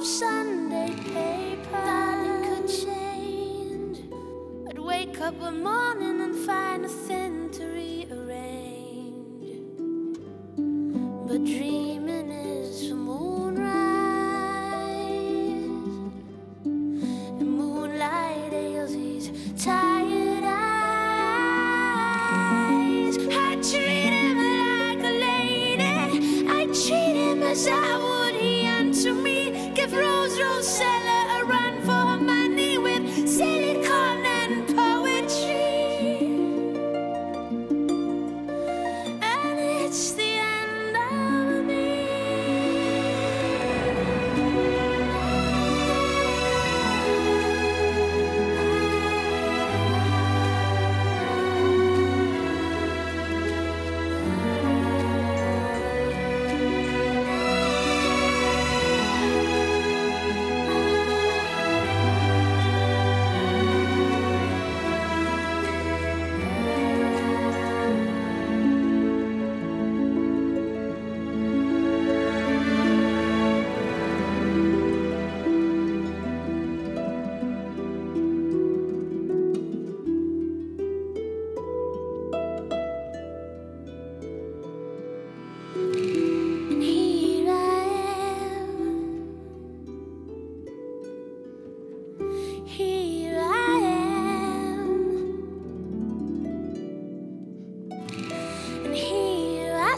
of Sunday paper that could change. I'd wake up one morning and find a thing.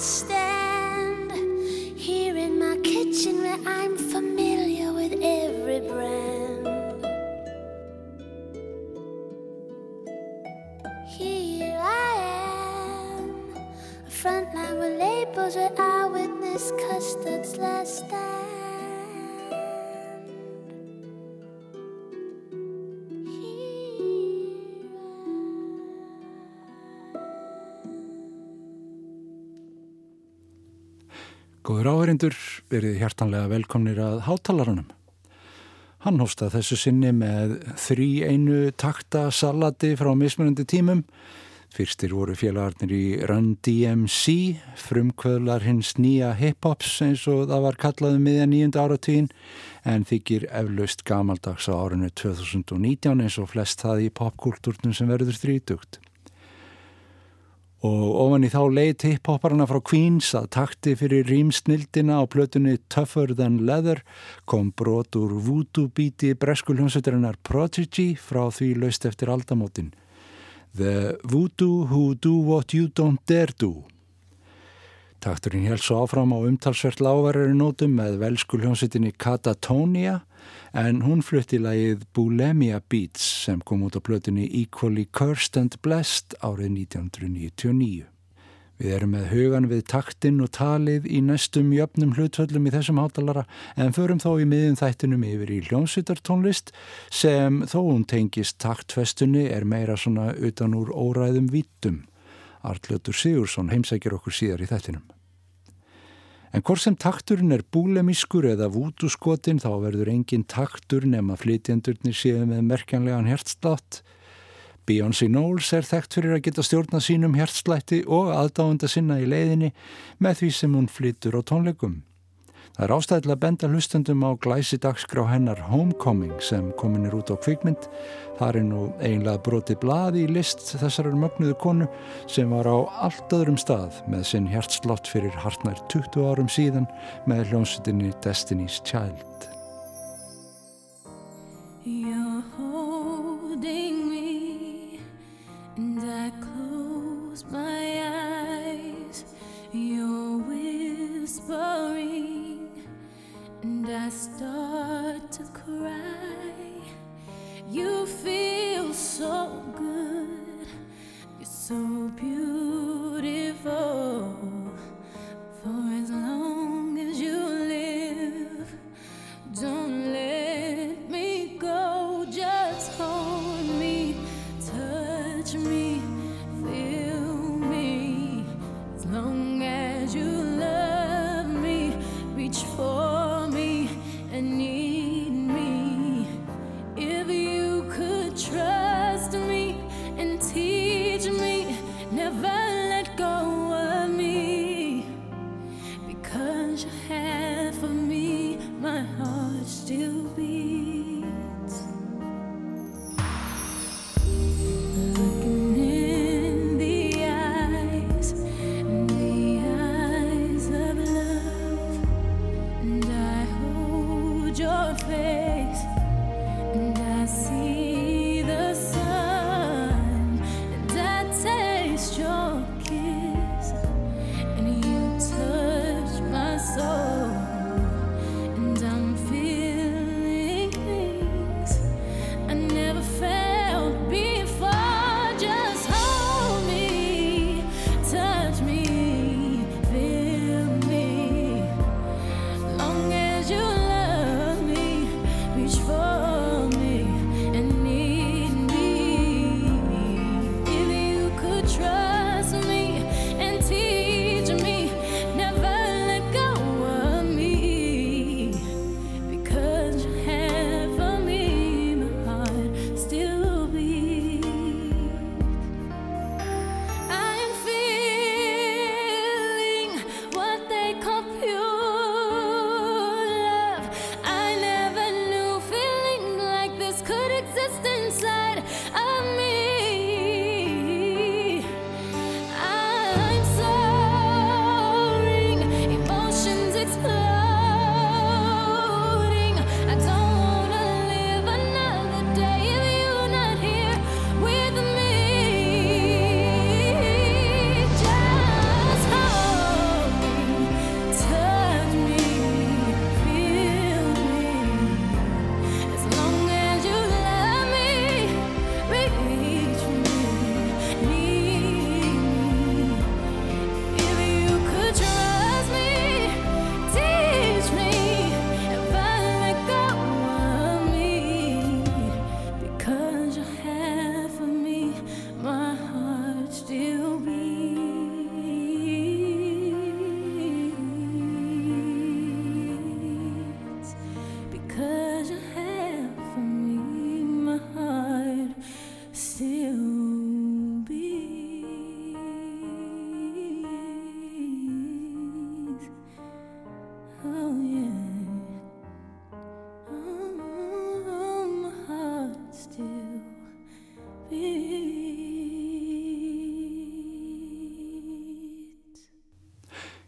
して Góður áherindur, verið hjartanlega velkomnir að hátalarunum. Hann hóstað þessu sinni með þrý einu takta salati frá mismunandi tímum. Fyrstir voru félagarnir í Run DMC, frumkvöðlar hins nýja hip-hops eins og það var kallaðu um miðja nýjunda áratíðin, en þykir eflaust gamaldags á árinu 2019 eins og flest það í popkultúrnum sem verður þrítugt og ofan í þá leit hip-hopparna frá Queens að takti fyrir rýmsnildina á plötunni Tougher Than Leather kom brot úr voodoo-bíti breskuljónsutarinnar Prodigy frá því laust eftir aldamótin. The Voodoo Who Do What You Don't Dare Do. Takturinn held svo áfram á umtalsvert lávarari nótum með velskuljónsutinni Katatonia en hún flutti lagið Bulimia Beats sem kom út á blötunni Equally Cursed and Blessed árið 1999. Við erum með hugan við taktinn og talið í næstum jöfnum hlutvöllum í þessum hátalara en förum þó í miðjum þættinum yfir í hljómsveitartónlist sem þó hún tengist taktfestunni er meira svona utan úr óræðum vítum. Artlötur Sigursson heimsækir okkur síðar í þættinum. En hvort sem takturinn er búlemískur eða vútuskotin þá verður engin taktur nema flytjendurnir séu með merkjanlegan hertslátt. Beyoncé Knowles er þekkt fyrir að geta stjórna sínum hertslætti og aðdáðanda sinna í leiðinni með því sem hún flytur á tónleikum. Það er ástæðilega að benda hlustendum á glæsi dagskrá hennar Homecoming sem komin er út á kvikmynd. Það er nú einlega broti bladi í list þessarar mögnuðu konu sem var á allt öðrum stað með sinn hjertslott fyrir hartnær 20 árum síðan með hljómsutinni Destiny's Child. You're holding me and I close my eyes. You're whispering and I start to cry. You feel so good, you're so beautiful. For as long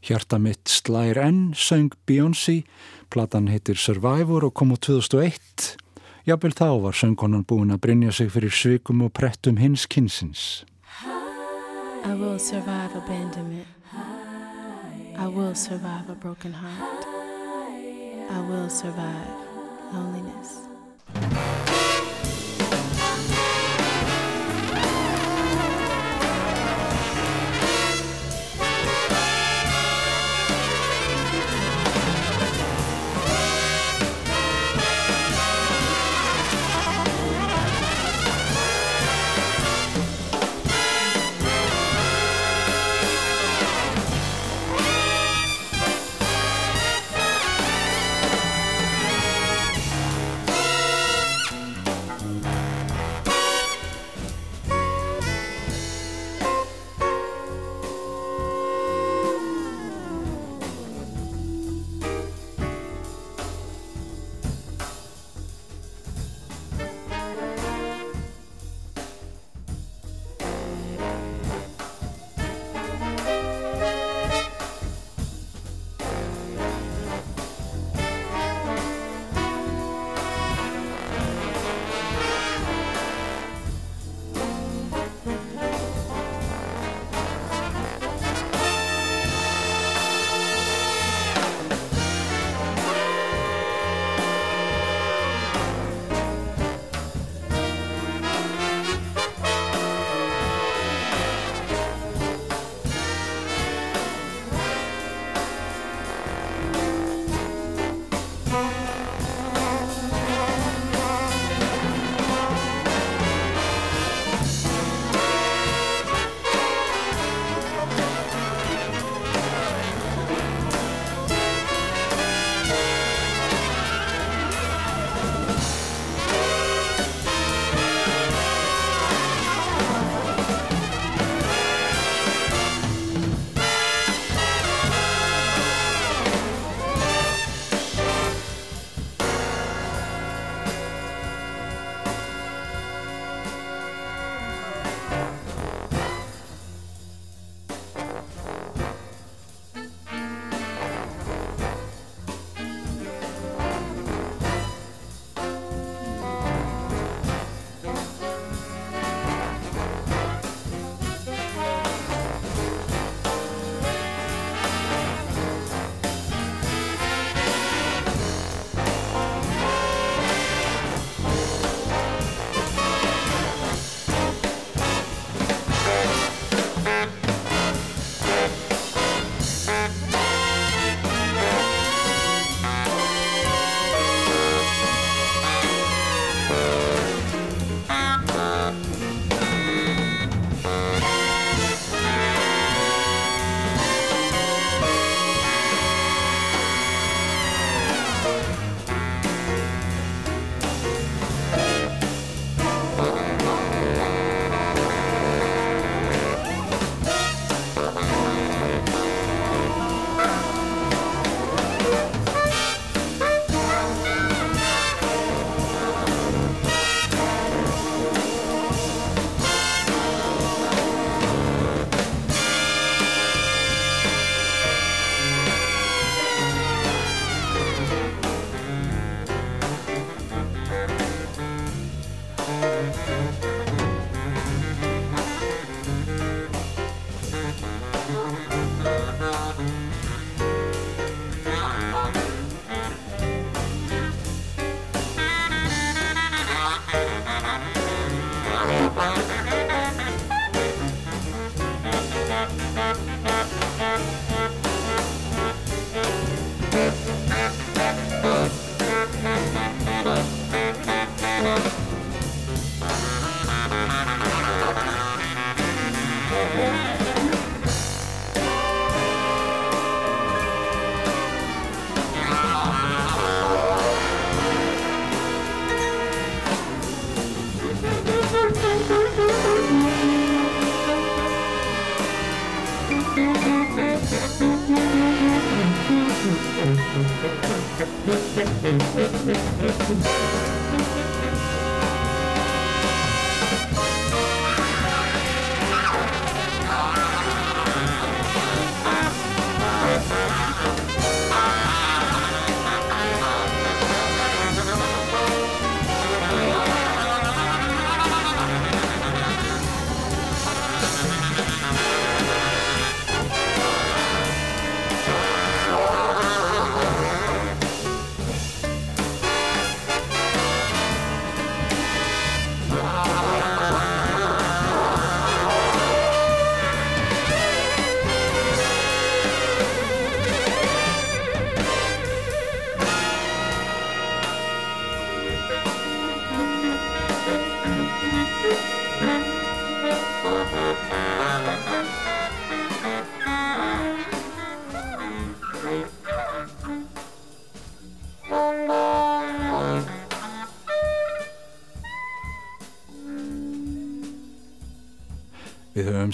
Hjarta mitt slær enn, söng Beyoncé, platan heitir Survivor og kom á 2001. Jafnvel þá var söngkonan búin að brinja sig fyrir svikum og prettum hins kynsins. I will survive abandonment. I will survive a broken heart. I will survive loneliness.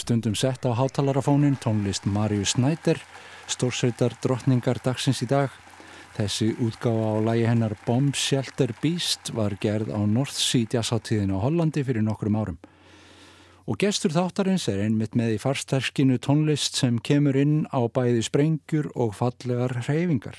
Stundum sett á hátalarafónin tónlist Marius Snæder, stórsveitar drottningar dagsins í dag. Þessi útgáfa á lægi hennar Bomb Shelter Beast var gerð á North Sea jazzáttíðin á Hollandi fyrir nokkrum árum. Og gestur þáttarins er einmitt með í farsterskinu tónlist sem kemur inn á bæði sprengjur og fallegar hreyfingar.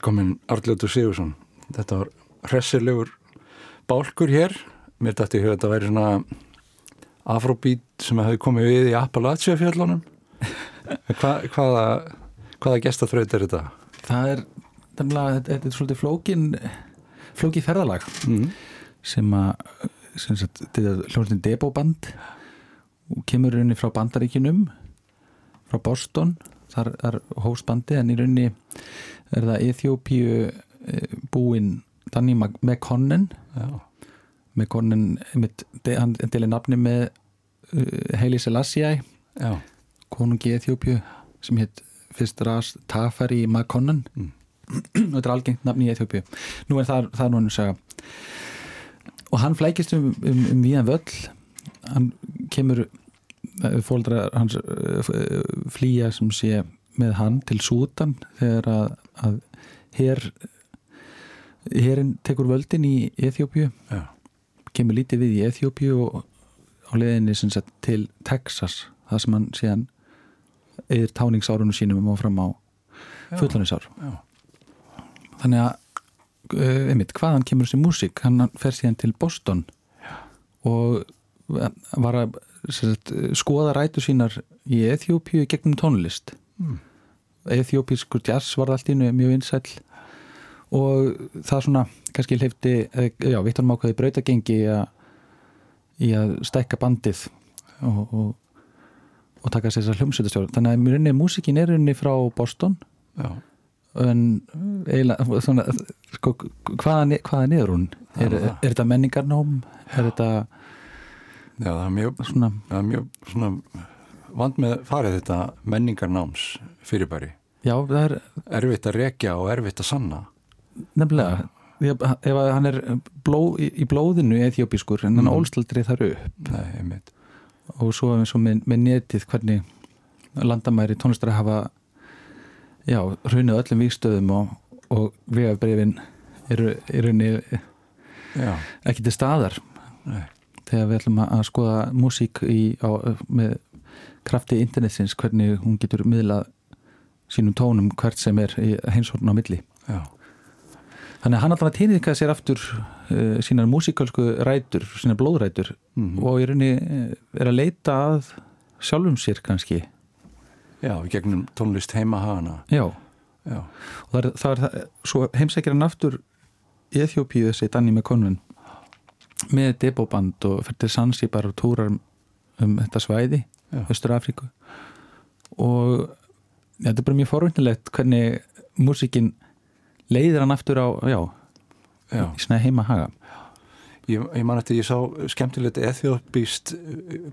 Velkomin Arljótur Sigursson. Þetta var hressilegur bálkur hér. Mér dætti að þetta væri svona afróbít sem hefði komið við í Appalachia fjöllunum. Hva, hvaða, hvaða gestaþraut er þetta? Það er, demla, þetta, er svolítið flókin flókið ferðalag Mm. sem að sem sagt, þetta er hljóðin Debo-band og kemur rauninni frá bandaríkinum frá Boston þar er hóstbandi en í rauninni er það Eþjópíu eh, búinn Danny einmitt, de, hann delir nafni með uh, Haile Selassie konungi Eþjópíu sem hétt fyrst ras Tafari McConnen Mm. þetta er algengt nafni í Eþjópíu nú er það, það nú hann saga. Og hann flækist um, um, um víðan völl. Hann kemur fóldra hans uh, flýja sem sé með hann til Sútan þegar að, að her herin tekur völdin í Eþjópíu já, kemur lítið við í Eþjópíu og á leiðinni sem sagt til Texas það sem hann síðan eðir táningsárunum sínum og fram á fullanisár já. þannig að uh, einmitt, hvaðan kemur þessi músík? Hann fer síðan til Boston og var að sagt, skoða rætu sínar í Eþjópíu gegnum tónlist. Mm. Eþjópískur jazz var allt einu mjög vinsæll og það svona kannski hleyfti, eh, já, Viktor Mákaði brautagengi í að, í að stækka bandið og, og, og taka sér þessar hljómsveitastjóra þannig að mjög músikin er unni frá Boston já. en eiginlega svona, sko, hvaðan, hvaðan er hún? Er, er er þetta menningarnám? Er þetta Já, það er mjög, svona það er mjög svona vand með farið þetta menningarnáms fyrirbæri. já, það er Erfitt að rekja og erfitt að sanna. nefnilega ef, ef hann er bló, í, blóðinu eþjópiskur en hann mm. ólstaldri þar upp Nei, einmitt. og svo eins og með, með netið hvernig landamæri tónlistar hafa já, hrunið öllum víkstöðum og, og vegabrefin eru í rauninni Já, ekki til staðar nei. þegar við ætlum að skoða músík í, á, með krafti internetsins, hvernig hún getur miðlað sínum tónum hvert sem er í heimsorn á milli Já, þannig að hann alltaf týnið sér aftur uh, sínar músíkalsku rætur sínar blóðrætur Mhm. og í rauninni eh, er að leita að sjálfum sér kannski já, í gegnum tónlist heima hana. já, Já, og það er, það er það, svo heimsækir hann aftur í Eþjópíu þessi Danny McConvin með deboband og fyrir Sansibar og túrar um þetta svæði. Östur Afríku og ja, þetta er bara mjög forvindilegt hvernig músikin leiðir hann aftur á, já, já. svona heima haga Ég, ég man eftir, ég sá skemmtilegt ethiopist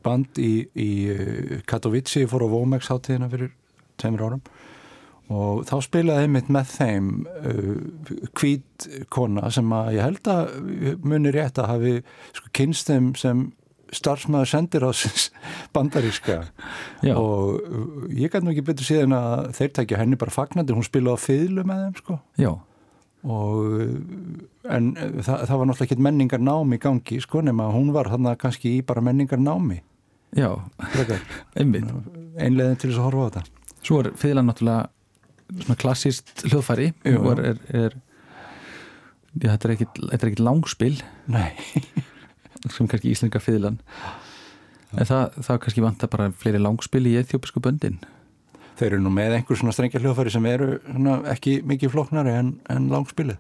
band í, í eh, Katowice, ég fór á Vomex hátíðina fyrir tveimur árum. Og þá spilaði einmitt með þeim uh, hvít kona sem að ég held að muni rétt að hafi sko, kynst þeim sem starfsmæður sendir á bandaríska. Já. og uh, ég gæti nú ekki betur síðan að þeir tækja henni bara fagnandi, hún spilaði á fiðlu með þeim sko. Og uh, en uh, það, það var náttúrulega ekkert menningar námi í gangi sko nema að hún var hann kannski í bara menningar námi já, einmitt. Einleðin til þess að horfa á þetta. Svo er fiðlan náttúrulega svona klassíst hljóðfæri. Og er, er, er já, þetta er ekkit, þetta er ekkit langspil. Nei, sem kannski íslenska fiðlan. En það, það kannski vantar bara fleiri langspil í eþjópisku böndin. Þeir eru nú með einhver svona strengja hljóðfæri sem eru svona, ekki mikið flóknari en, en langspilið.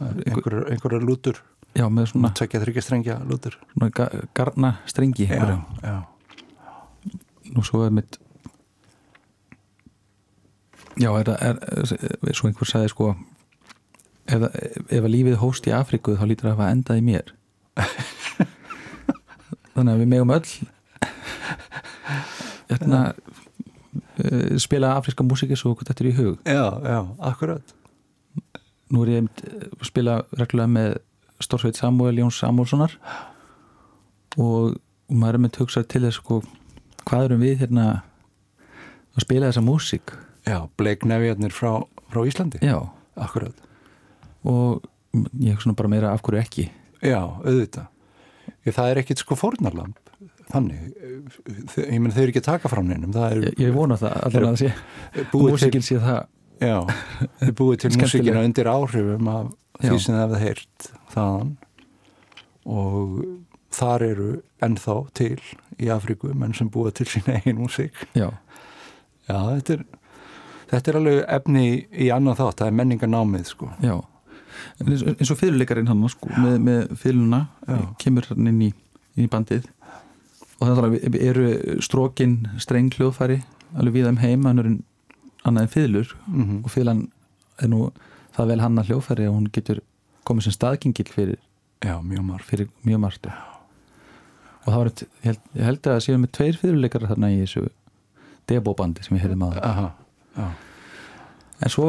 Einhverjar einhver lútur. Já, með svona, tvekja þryggja strengja lútur. Svona ga, garna strengi já, já, nú svo er mitt já, er, það- svo einhver sagði sko ef, ef að lífið hóst í Afriku þá lítur það að hafa endað í mér þannig að við megum öll hérna uh, spila afríska músiki svo hvað þetta er í hug. Já, já, akkurat. Nú er ég einmitt eh, að spila reglulega með Stórsveit Samuel Jóns Samuelssonar og maður er með hugsað til þess sko hvað erum við hérna að spila þessa músík? Já, bleiknefjarnir frá, frá Íslandi. Já. Akkurat, og ég hugsa nú bara meira af hverju ekki. Já, auðvitað ég, það er ekkit sko fórnarlamb þannig, ég menn þeir eru ekki að taka frá neinum það er ég, ég vona það allan að sé músíkin sé það Já, þið búið til músíkina undir áhrifum af því Já. sem þið hefði heyrt þaðan. Og þar eru ennþá til í Afríku menn sem búið til sína eigin músík. Já, Já, þetta er þetta er alveg efni í, annan þátt það er menningarnámið sko. Já eins, og fyrirleikarinn hann sko, með, með fyrirluna Já. kemur hann inn í, inn í bandið. Og þannig að eru strókin streng hljóðfæri alveg við þeim heim hann er annað en fyrirlur mm og fyrirlan er nú það vel hann að hljóðfæri að hún getur komið sem staðgengil fyrir, Já, mjög marg fyrir mjög margt og það var eitt, ég held, ég held að séu með tveir fyrirleikar þarna í þessu debobandi sem maður Aha, já, en svo,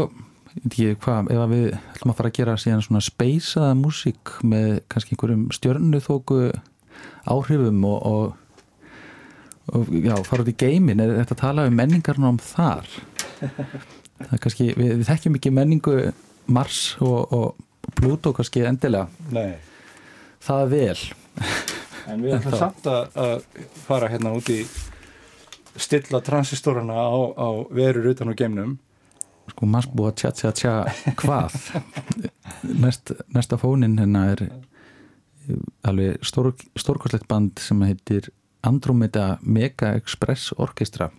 ég hvað ef við ætlum að fara að gera síðan svona speysaða músík með kannski einhverjum stjörnuþóku áhrifum og, og, og já, fara út í geimin er þetta tala um menningarnám þar? Það er kannski, við, við þekkjum ekki menningu Mars og, og Pluto kannski endilega. Nei. Það vel. En við ætlum samt að, að fara hérna út í stilla transistorana á, á verur utan á geimnum sko að tja tja tja hvað? Næst, næsta fónin hérna er alveg stór, stórkostlegt band sem heitir Andromeda Mega Express Orchestra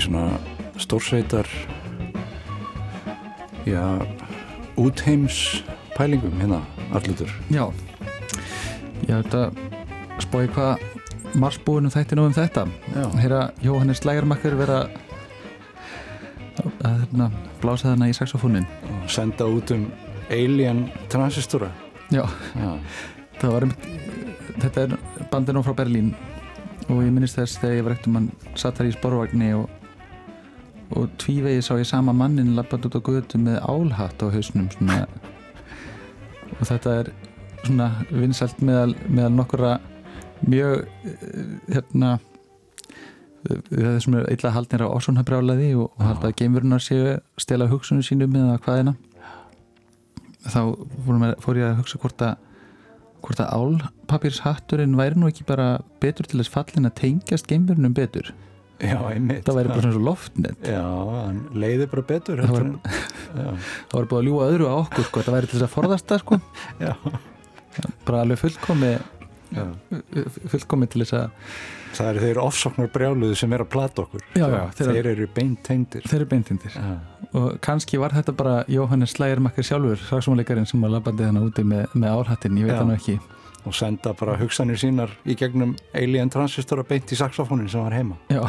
í svona stórsveitar já útheims pælingum hérna allutur. Já Ég hef þetta spóið hvað marsbúinum þætti nú um þetta. Heyra Jóhannes Lægarmakker vera að, hérna, blása þarna í saxofónin og senda út um alien transistora. Já, Já. það var einmitt þetta er bandinu frá Berlín og ég minnist þess þegar ég var ekkert um hann satt þar í sporvagni og, og tvívegi sá ég sama mannin lappað út á götu með álhatt á hausnum svona. og þetta er svona vinsælt meðal, meðal nokkura mjög eh, hérna þessum er illa haldnir á ásónhabrjálaði og, og halda að geimverunar séu stela hugsunum sínum eða hvaðina þá að- fór ég að hugsa hvort að hvort að álpapirshatturinn væri nú ekki bara betur til þess fallin að tengjast geimverunum betur Já, einmitt. það væri bara svona svo loftnet Já, hann leiði bara betur. Það Já, það var búið að ljúa öðru á okkur sko, það væri til þess að forðast það sko já, bara alveg fullkomi fullkomi til þess að Það eru þeir ofsóknar brjáluðu sem er að plata okkur. Já, já, þeir- þeir eru beintengdir. þeir eru beintindir Já, og kannski var þetta bara Jóhannes Slægermakker sjálfur saksónuleikarinn sem var labbandi þannig úti með, með álhattin, ég veit Já. nú ekki og senda bara hugsanir sínar í gegnum alien transistora beint í saxofónin sem var heima. Já,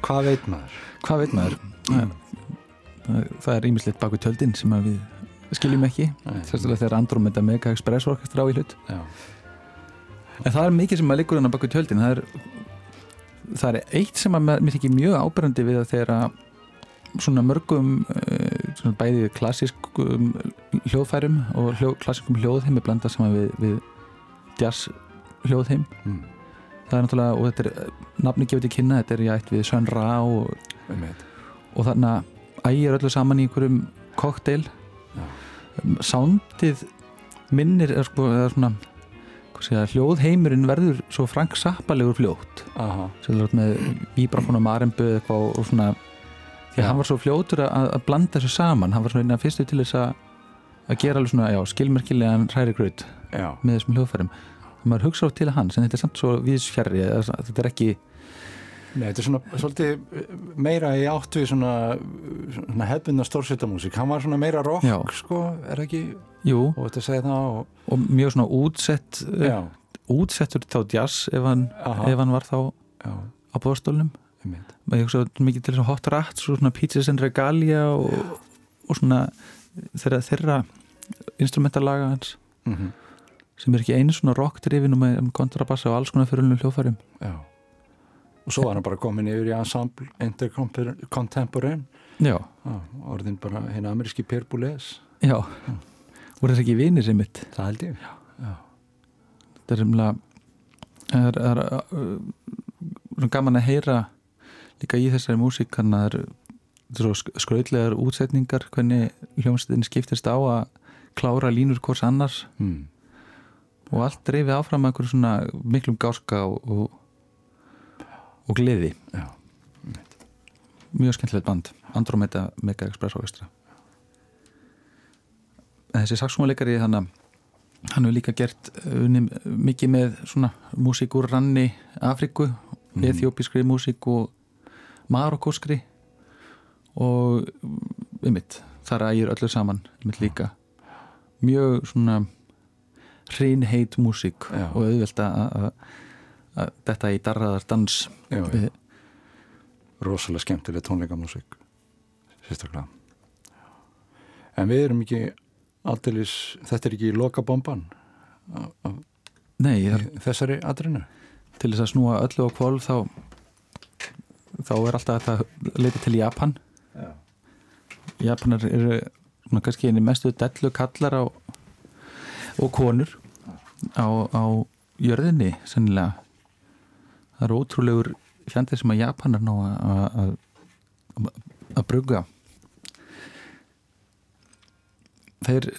Hvað veit maður? hvað veit maður? Það, það er ímislegt baku tjöldin sem við skiljum ekki sérstaklega þegar Andromeda Mega Express Orchestra á í hlut. Já, En það er mikið sem að liggur hann baku tjöldin. Það er, það er eitt sem að mér þykir mjög áberandi við að þegar að svona mörgum uh, svona bæði klassískum hljóðfærum og hljó, klassískum hljóðheim er blandað saman við, við jazz hljóðheim. Mm. það er náttúrulega, og þetta er nafni gefið til kynna, þetta er í ætt við Sön Ra og, einmitt. og þarna ægir öllu saman í einhverjum kokteil Já. sándið minnir er sko, eða svona hljóðheimurinn verður svo Frank Zappalegur fljótt. Með vibrafónum arembu eitthvað og svona því að hann var svo fljótur að, að blanda þessu saman. Hann var svona einn af fyrstu til þess að að gera alveg svona, já, skilmerkilegan hræri gröð með þessum hljóðfærum maður hugsa á til hans en þetta er samt svo viðsfjari þetta er ekki, Nei, þetta er svona svolítið meira í átt við svona, svona hefbundna stórsveitamúsík, hann var svona meira rock Já. sko, er ekki, jú. Og þetta segja það og, og mjög svona útsett já, útsettur þá jazz ef hann, ef hann var þá já, á bóðstólnum ég hugsa mikið til að hot rats og svona pizzas and regalia og, og svona þeirra, þeirra instrumentalaga hans. Mm sem er ekki einu svona rockdrifin og með um kontrabassa og alls konar fyrir hljóðfærum. Já. Og svo var hann bara komin yfir í ensemble intercontemporain já, Já, orðin bara hinn ameríski Pierre Boulez. Já. Voru þess ekki vinir sem mitt? Það held ég. Þetta er semla það er, er uh, gaman að heyra líka í þessari músík hann að það eru skrautlegar útsetningar hvernig hljómsveitin skiptist á að klára línur hvors annars. Mm. Og allt dreifið áfram með einhverjum svona miklum gáska og, og, og gleði. Já, mjög skemmtilegt band. Andromeda Mega Express Orchestra. En þessi að hann hefur líka gert unni, mikið með svona músík úr ranni Afriku, mm. ethiopískri músík og marokkóskri. Og einmitt, þar ægir öllu saman einmitt líka. Mjög svona hreinheit músík Já. og auðvelt að þetta í darraðar dans já, já. við, rosalega skemmtileg tónleikamúsík sérstaklega en við erum ekki aldeilis, þetta er ekki loka bomban þessari atrinu til þess að snúa öllu á kvolf þá þá er alltaf þetta leiti til Japan Já. Japanar eru kannski einu mestu dellu kallar á og konur á, á jörðinni sennilega. Það er ótrúlegur fjandið sem að Japanar ná að- að brugga. Þeir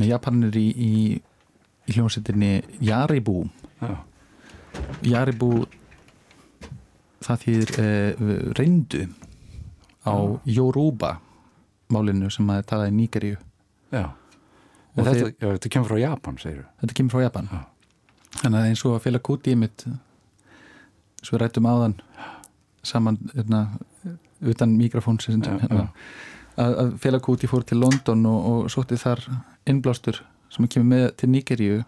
Nei, Japanir í, í, í hljómsveitinni Jaribú Já. Jaribú það þýðir uh, reyndu á Yoruba málinu sem að talaði í Nígeríu Já. Og þetta, þeir- já, þetta kemur frá Japan, segir þetta kemur frá Japan Já. þannig að eins og að fela kúti mitt svo við rættum áðan saman hérna, utan mikrofón hérna, að, að Fela Kuti fór til London og, og sótti þar innblástur sem kemur með til Nigeríu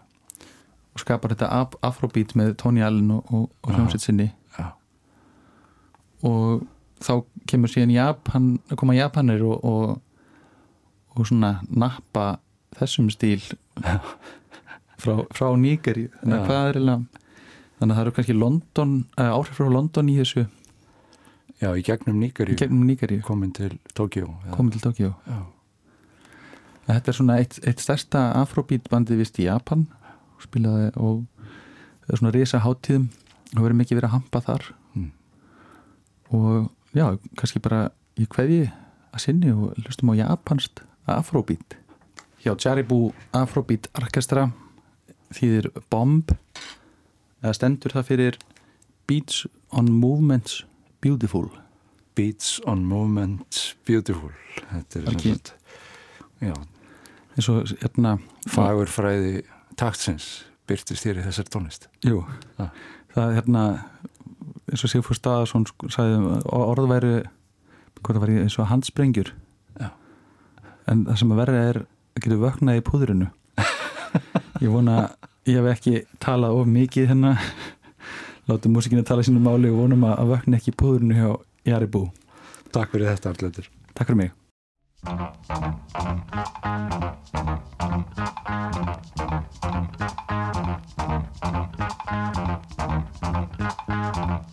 og skapar þetta af, afrobeat með Tony Allen og, og, og Já. hljómsveit sinni og þá kemur síðan Japan, koma Japanir og, og, og svona nappa þessum stíl frá, frá Nígeri þannig að hvað er eiginlega þannig að það eru kannski London, uh, áhrif frá London í þessu. Já, í gegnum í Níkari gegnum Nígeri komin til Tókjó komið til Tokjó Já, Þetta er svona eitt, eitt stærsta afrobeat bandið vist í Japan. Spilaði og það er svona risa hátíðum og verið mikið verið að hampa þar. Mm. og já, kannski bara í hverji að sinni og hlustum á japanst afrobeat. Hjá Jaribu Afrobeat Orkestra þýðir Bomb eða stendur það fyrir Beats on Movements Beautiful. Beats on Movement Beautiful Þetta er sagt Já, eins og hérna fagurfræði taktsins byrtist hér í þessar tónlist. Jú, Ah. það er hérna eins og Sigfúr Staðarsson sagði að orð væri hvað það var eins og handsprengjur. Já. en það sem að verða er að geta vöknað í púðrinu. Ég vona ég hef ekki talað of mikið hérna. Látið músikinu tala sínu máli og vonum að, vökna ekki í púðrinu hjá Jaribú. Takk fyrir þetta Arlöður Takk fyrir mig. Boom!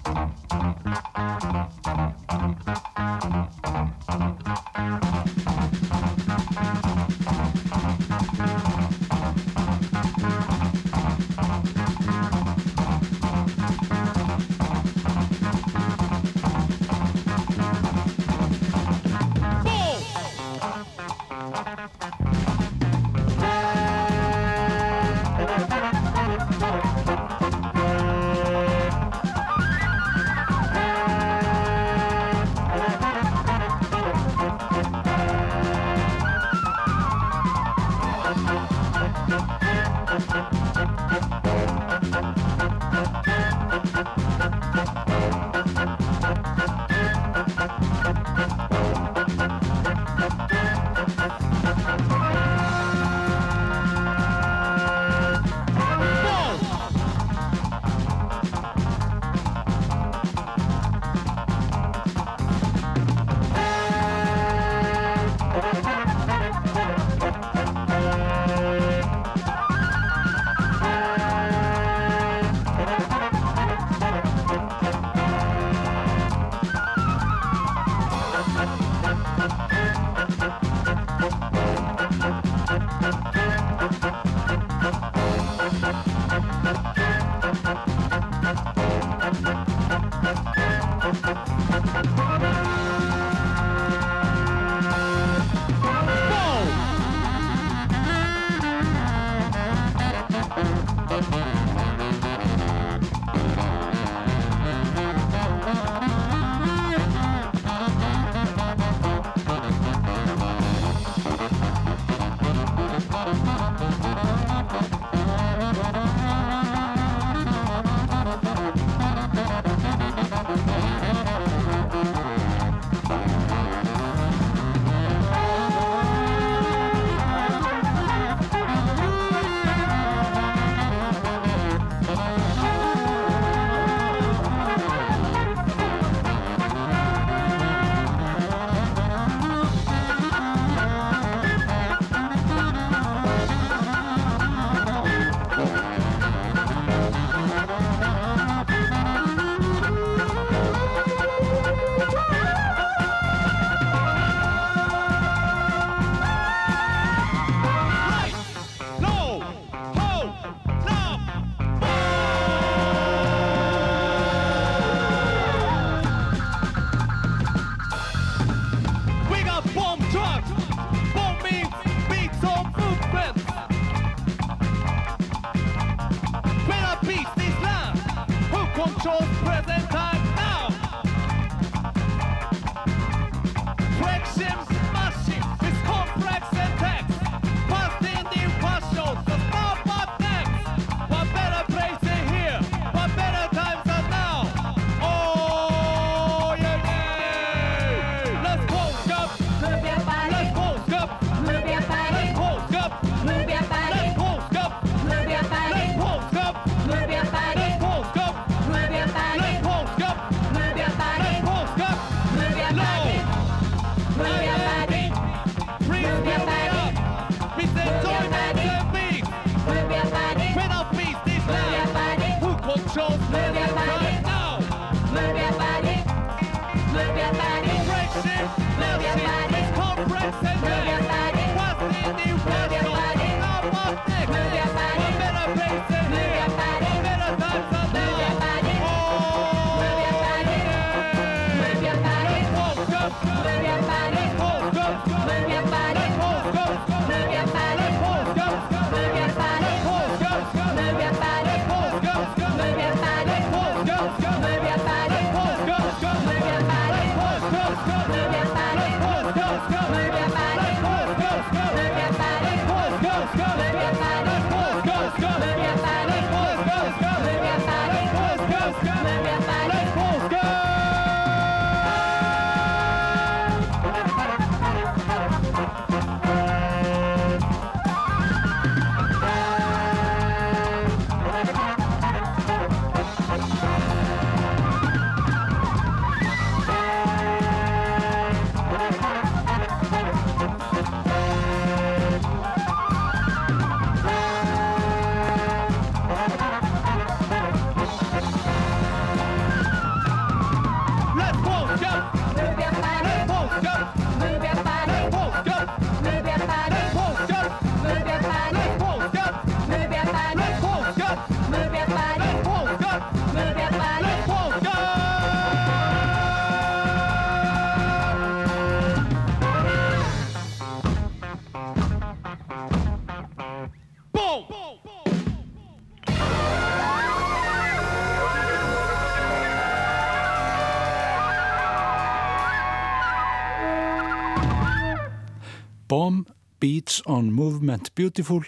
Beats on Movement Beautiful,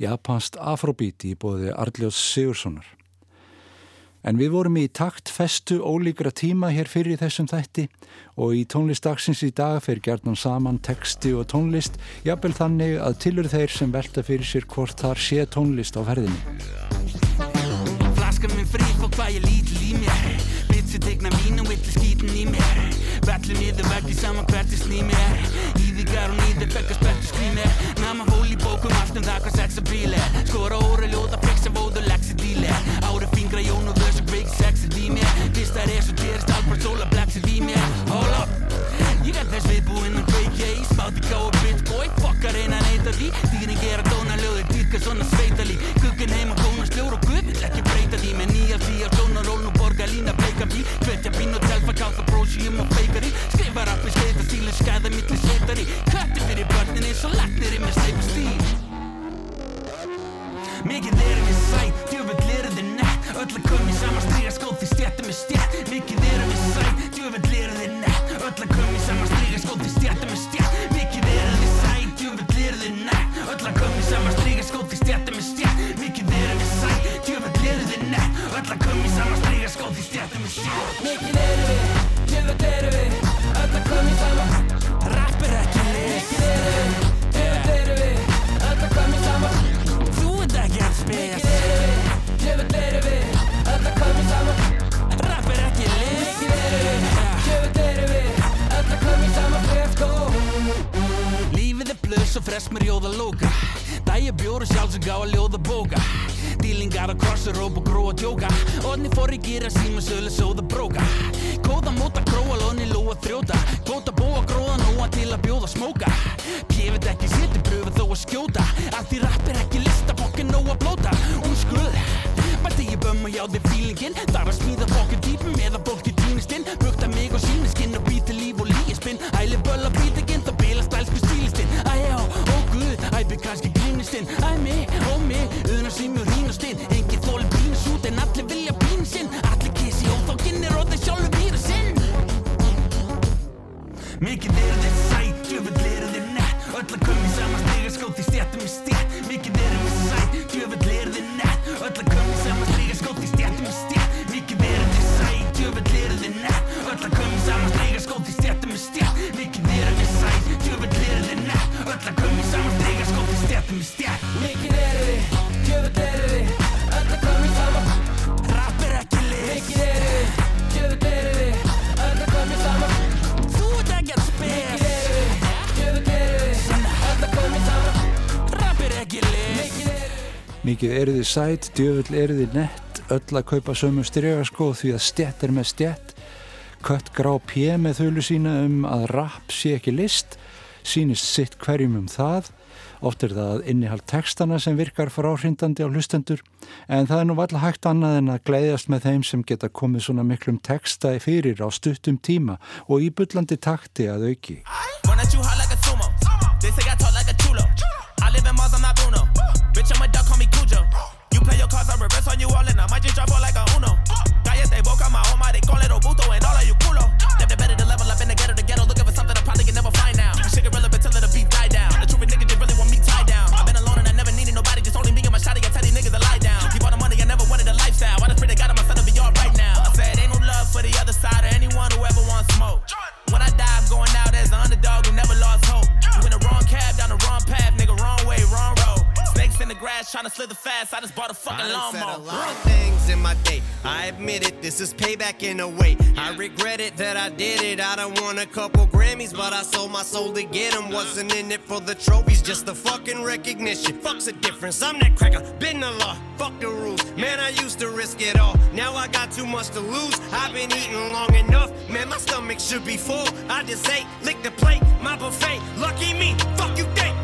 japanst afrobeat í bóði Arljós Sigurssonar. En við vorum í takt festu ólíkra tíma hér fyrir þessum þætti og í tónlistdagsins í dag fer gerðan saman texti og tónlist, jafnvel þannig að tilur þeir sem velta fyrir sér hvort þar sé tónlist á ferðinni. Flaskan minn frí fór hvað ég lítil í mér Bitsi tegna mín og villi skítin í mér. Bellum niður veggi saman hvert ég sný mér. Íðingar og nýður bekkast betur skrý mér. Nama hól í bókum allt um það hvað sex að bíli Skora óra ljóða fixa vóðu lexi díli Ári fingra jón og þess að big sexi í mér það er svo gerist albart sóla blexir í mér. Hold up. Ég er þess viðbúinn að kveikja í Smátti káa bitch boy. Fuck að reyna að neita því. Dýrin gera dóna löður dýrka svona sveitali. Kukkin heima Hvetja bín og telfa káta brósi um og feikari Skrifa rappi sleita stílinn skæða milli setari. Kötti fyrir börnin eins og lagnir í með sleipa stíl. Mikið erum við sæt, djöfull eru þið nett. Öll að koma í sama stríga skóð því stjættum er stjætt Mikið erum við sæt, djöfull eru þið nett. Öll að koma í sama stríga skóð því stjættum er stjætt Mikið erum við sæt, djöfull eru þið nett. Öll að koma í sama stríga skóð því stjættum er stjætt Mikið erum við sæt, djöfull eru þið nett. Öll að koma í skótt í stjættum og sjó Mikið eru við, djöfut eru við Öll að komi saman, rappir ekki. Mikið eru við, djöfut eru við Öll að komi saman, þú ert ekki að spila. Mikið eru við, djöfut eru við Öll að komi saman, rappir ekki Mikið eru við, djöfut eru við Öll að komi saman, let's go. Lífið er blöðs og frest með rjóða lóka. Dæja bjóru sjálf sem gá að ljóða bóka. Dílingar að krossa, rópa, gróa, djóka. Odni fór í gýra, síma, sölu, sóða, bróka Kóða, móta, gróa, lóni, lóa, þrjóta. Kóta, bóa, gróða, nóa til að bjóða, smóka sæt, djöfull eru þið nett, öll að kaupa sömu strygaskóð því að stjætt er með stjætt. Kött grá P með þölu sína um að rap sé ekki list, sínist sitt hverjum um það. Oft er það innihald textana sem virkar fráhrindandi á hlustendur en það er nú alltaf hægt annað en að gleiðast með þeim sem geta komið svona miklum texta fyrir á stuttum tíma og í bullandi takti að auki. You play your cards, I reverse on you all, and I might just drop out like a Uno. Couple Grammys, but I sold my soul to get them. Wasn't in it for the trophies, just the fucking recognition. Fuck's the difference. I'm that cracker, been the law. Fuck the rules. Man, I used to risk it all. Now I got too much to lose. I've been eating long enough. Man, my stomach should be full. I just ate, lick the plate, my buffet. Lucky me, fuck you think.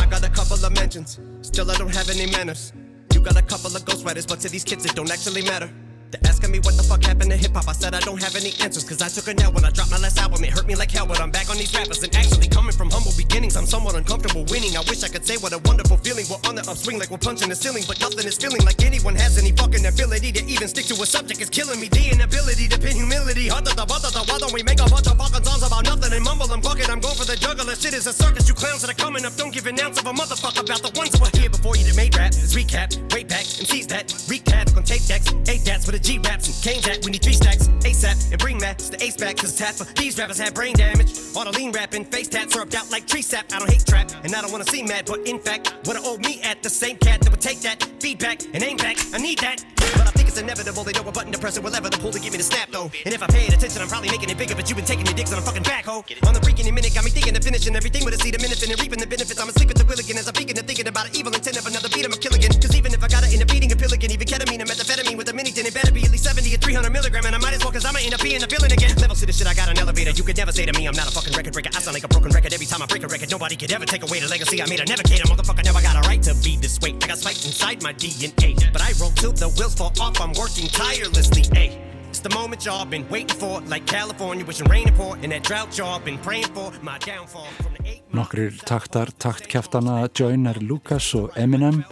I got a couple of mentions, still I don't have any manners. You got a couple of ghostwriters, but to these kids it don't actually matter. They're asking me what the fuck happened to hip hop. I said I don't have any answers, cause I took a L when I dropped my last album. It hurt me like hell, but I'm back on these rappers. And actually, coming from humble beginnings, I'm somewhat uncomfortable winning. I wish I could say what a wonderful feeling. We're on the upswing like we're punching the ceiling, but nothing is feeling like anyone has any fucking ability to even stick to a subject. is killing me. The inability to pin humility. Why don't we make a bunch of fucking songs about nothing and mumble and bucket? I'm going for the juggler. Shit is a circus. You clowns that are coming up. Don't give an ounce of a motherfucker about the ones who are here before you that made rap. Recap, way back, and seize that. Recap, gonna take decks, eight dats for the G raps and cane that. We need three stacks, ASAP, and bring Max the ace back. Cause tap these rappers have brain damage. All the lean rapping, face tats syrup out like tree sap. I don't hate trap, and I don't wanna see mad, but in fact, what I owe me at the same cat that would take that feedback and aim back. I need that. But I think it's inevitable. They know a button to press it whatever ever the pull to give me the snap though. And if I paid attention, I'm probably making it bigger. But you've been taking your dicks on a fucking backhoe. On the freaking minute, got me thinking of finishing everything with a seed of minute and reaping the benefits. I'm asleep at the wheel again as I'm peeking and thinking about an evil intent of another beat. I'm a killigan. Cause even if I got it in a beating a pill again, even ketamine and methamphetamine with a mini tin, it better be at least 70 or 300 milligram. And I might as well cause I'ma end up being a villain again. Levels to the shit, I got an elevator. You could never say to me, I'm not a fucking record breaker. I sound like a broken record every time I break a record. Nobody could ever take away the legacy I made. I never cater, motherfucker. Never got a right to be this way. I got spikes inside my DNA. But I roll till the wheels fall off. I'm working tirelessly. Ayy. It's the moment y'all been waiting for, like California, wishing rain and pour, and that drought y'all been praying for. My downfall from the eight. Nokkrir taktar taktkjaftana Joyner Lucas og Eminem.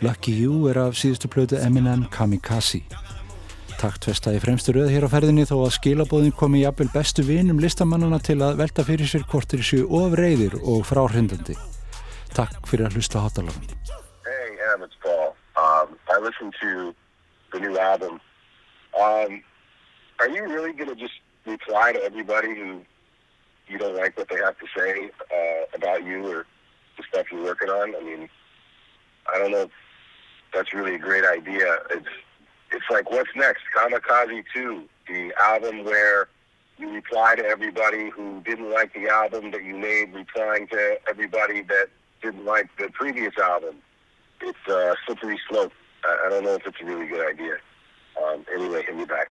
Lucky You er af síðustu plötu Eminem Kamikaze. Taktfesta í fremstu röð hér á ferðinni þó að skilabóðin komi jafnvel bestu vinum listamannana til að velta fyrir sér kortir séu of reyðir og fráhrindandi. Takk fyrir að hlusta hátalarinn. Hey, Em, it's Paul. Um, I listened to the new album. Um, are you really going to just reply to everybody who you don't like what they have to say uh, about you or the stuff you're working on? I mean, I don't know if that's really a great idea. It's it's like what's next? Kamikaze 2, the album where you reply to everybody who didn't like the album that you made, replying to everybody that didn't like the previous album. It's a slippery slope. I, don't know if it's a really good idea. Um, anyway, hit me back.